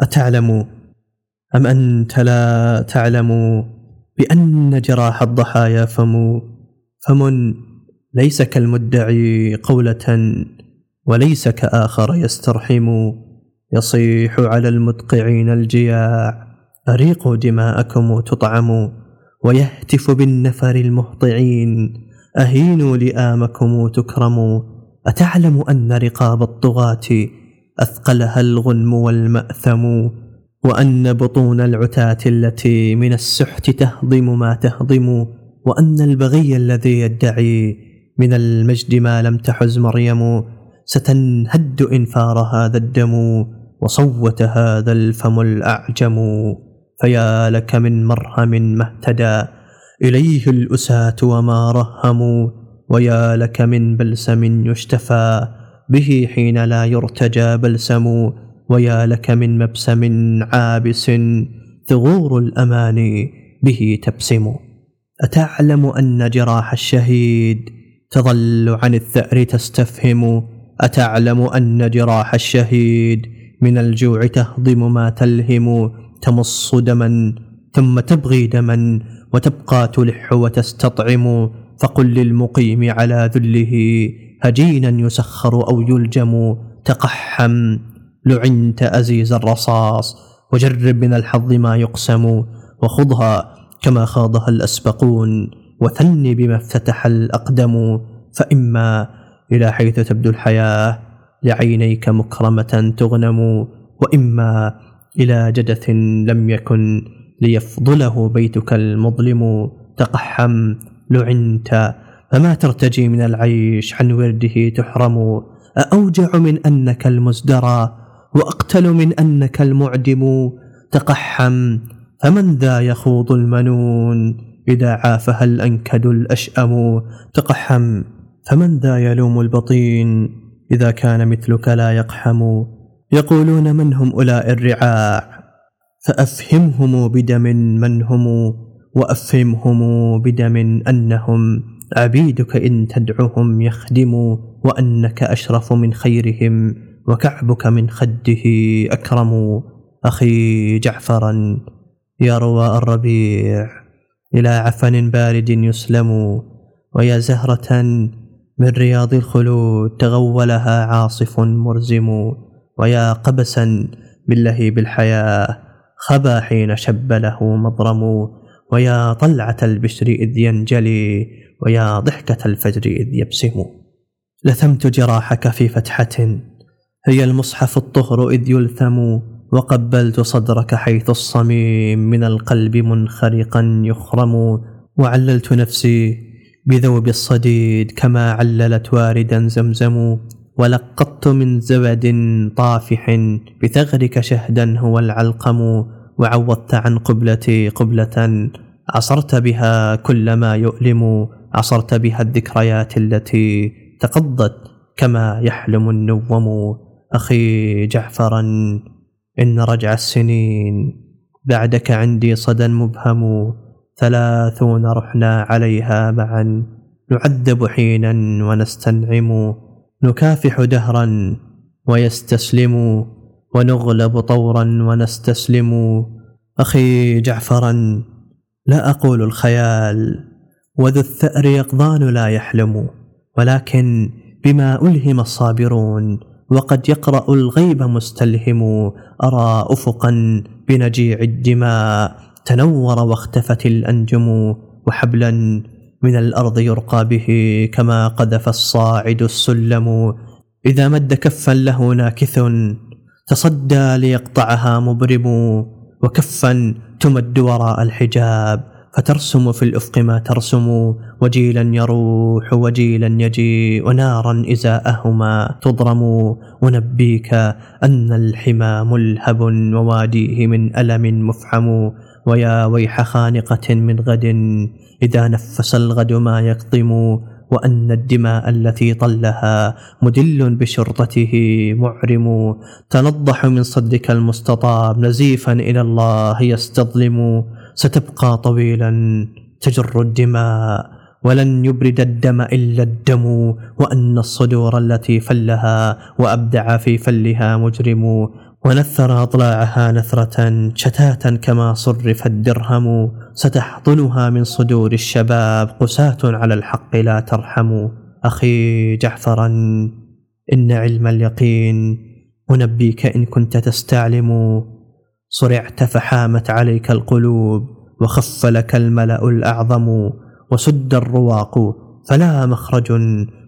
أتعلم أم أنت لا تعلم بأن جراح الضحايا فم فم ليس كالمدعي قولة وليس كآخر يسترحم يصيح على المدقعين الجياع أريقوا دماءكم تطعم ويهتف بالنفر المهطعين أهينوا لئامكم تكرموا أتعلم أن رقاب الطغاة أثقلها الغنم والمأثم وأن بطون العتاة التي من السحت تهضم ما تهضم وأن البغي الذي يدعي من المجد ما لم تحز مريم ستنهد إن فار هذا الدم وصوت هذا الفم الأعجم. فيا لك من مرهم ما اهتدى إليه الأساة وما رهموا ويا لك من بلسم يشتفى. به حين لا يرتجى بلسم ويا لك من مبسم عابس ثغور الأماني به تبسم. أتعلم أن جراح الشهيد تظل عن الثأر تستفهم؟ أتعلم أن جراح الشهيد من الجوع تهضم ما تلهم؟ تمص دما ثم تبغي دما وتبقى تلح وتستطعم؟ فقل للمقيم على ذله هجينا يسخر أو يلجم. تقحم. لعنت أزيز الرصاص. وجرب من الحظ ما يقسم. وخضها كما خاضها الأسبقون. وثني بما افتتح الأقدم. فإما إلى حيث تبدو الحياة. لعينيك مكرمة تغنم. وإما إلى جدث لم يكن ليفضله بيتك المظلم. تقحم. لعنت فما ترتجي من العيش عن ورده تحرم. أأوجع من أنك المزدرى وأقتل من أنك المعدم. تقحم فمن ذا يخوض المنون؟ إذا عافها الأنكد الأشأم؟ تقحم فمن ذا يلوم البطين؟ إذا كان مثلك لا يقحم. يقولون من هم أولاء الرعاع؟ فأفهمهم بدم من هم. وأفهمهم بدم أنهم عبيدك إن تدعهم يخدموا وأنك أشرف من خيرهم وكعبك من خده أكرم. أخي جعفرا يا رواء الربيع إلى عفن بارد يسلم. ويا زهرة من رياض الخلود تغولها عاصف مرزم. ويا قبسا بالله بالحياة خبا حين شب له مضرم. ويا طلعة البشر إذ ينجلي ويا ضحكة الفجر إذ يبسم. لثمت جراحك في فتحة هي المصحف الطهر إذ يلثم. وقبلت صدرك حيث الصميم من القلب منخرقا يخرم. وعللت نفسي بذوب الصديد كما عللت واردا زمزم. ولقطت من زبد طافح بثغرك شهدا هو العلقم. وعوضت عن قبلتي قبلة عصرت بها كل ما يؤلم عصرت بها الذكريات التي تقضت كما يحلم النوم. أخي جعفرا إن رجع السنين بعدك عندي صدى مبهم. ثلاثون رحنا عليها معا نعذب حينا ونستنعم. نكافح دهرا ويستسلم. ونغلب طورا ونستسلم. أخي جعفرا لا أقول الخيال وذو الثأر يقظان لا يحلم ولكن بما ألهم الصابرون وقد يقرأ الغيب مستلهم. أرى أفقا بنجيع الدماء تنور واختفت الأنجم وحبلا من الأرض يرقى به كما قذف الصاعد السلم. إذا مد كفا له ناكث تصدى ليقطعها مبرم وكفا تمد وراء الحجاب فترسم في الأفق ما ترسم وجيلا يروح وجيلا يجيء ونارا إزاءهما تضرم. ونبيك أن الحمى ملهب وواديه من ألم مفحم ويا ويح خانقة من غد إذا نفس الغد ما يقضم وأن الدماء التي طلها مدل بشرطته معرم. تنضح من صدك المستطاب نزيفا إلى الله يستظلم. ستبقى طويلا تجر الدماء ولن يبرد الدم إلا الدم. وأن الصدور التي فلها وأبدع في فلها مجرم. ونثر أضلاعها نثرة شتاتا كما صرف الدرهم ستحضنها من صدور الشباب قساة على الحق لا ترحم. أخي جعفرا إن علم اليقين أنبيك إن كنت تستعلم. صرعت فحامت عليك القلوب وخف لك الملأ الأعظم. وسد الرواق فلا مخرج.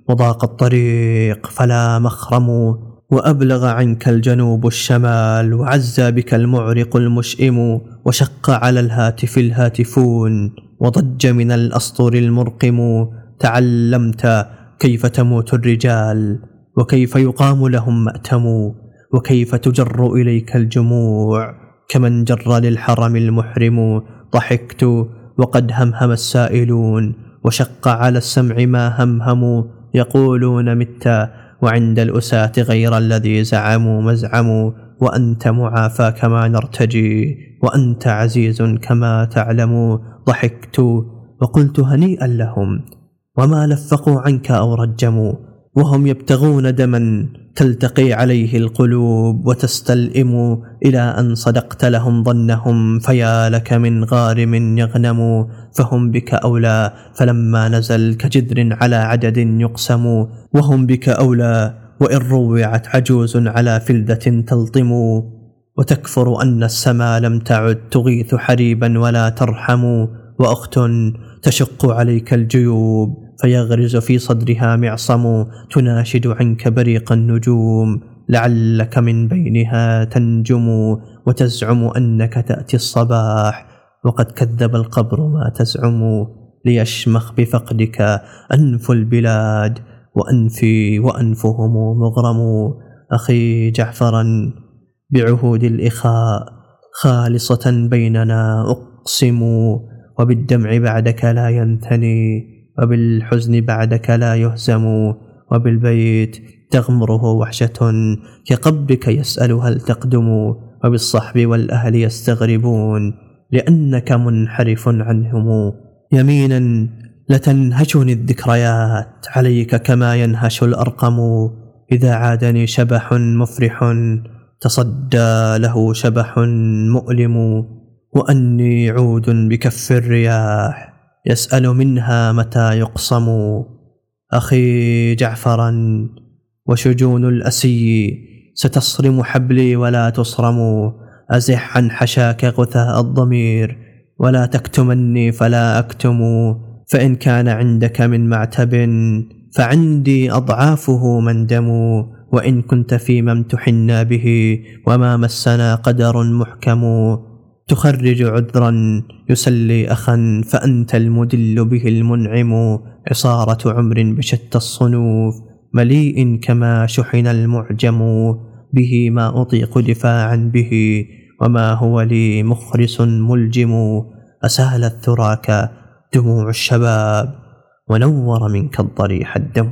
وضاق الطريق فلا مخرم. وأبلغ عنك الجنوب الشمال وعزى بك المعرق المشئم وشق على الهاتف الهاتفون وضج من الأسطر المرقم تعلمت كيف تموت الرجال وكيف يقام لهم مأتم وكيف تجر إليك الجموع كمن جر للحرم المحرم ضحكت وقد همهم السائلون وشق على السمع ما همهموا يقولون مت وعند الأساة غير الذي زعموا مزعموا وأنت معافى كما نرتجي وأنت عزيز كما تعلم ضحكت وقلت هنيئا لهم وما لفقوا عنك أو رجموا وهم يبتغون دما تلتقي عليه القلوب وتستلئم إلى أن صدقت لهم ظنهم فيا لك من غارم يغنم فهم بك أولى فلما نزل كجدر على عدد يقسم وهم بك أولى وإن روعت عجوز على فلذة تلطم وتكفر أن السما لم تعد تغيث حريبا ولا ترحم وأخت تشق عليك الجيوب فيغرز في صدرها معصم تناشد عنك بريق النجوم لعلك من بينها تنجم وتزعم أنك تأتي الصباح. وقد كذب القبر ما تزعم ليشمخ بفقدك أنف البلاد. وأنفي وأنفهم مغرم. أخي جعفرا بعهود الإخاء خالصة بيننا أقسم وبالدمع بعدك لا ينثني. وبالحزن بعدك لا يهزم وبالبيت تغمره وحشة كقبك يسأل هل تقدم وبالصحب والأهل يستغربون لأنك منحرف عنهم. يمينا لتنهشني الذكريات عليك كما ينهش الأرقم. إذا عادني شبح مفرح تصدى له شبح مؤلم. وأني عود بكف الرياح. يسأل منها متى يقصم أخي جعفرا وشجون الأسي ستصرم حبلي ولا تصرم أزح عن حشاك غثاء الضمير ولا تكتمني فلا أكتم فإن كان عندك من معتب فعندي أضعافه مندم وإن كنت فيما امتحنا به وما مسنا قدر محكم. تخرج عذرا يسلي أخا فأنت المدل به المنعم عصارة عمر بشتى الصنوف مليء كما شحن المعجم به ما أطيق دفاعا به وما هو لي مخرس ملجم أسالت ثراك دموع الشباب ونور منك الضريح الدم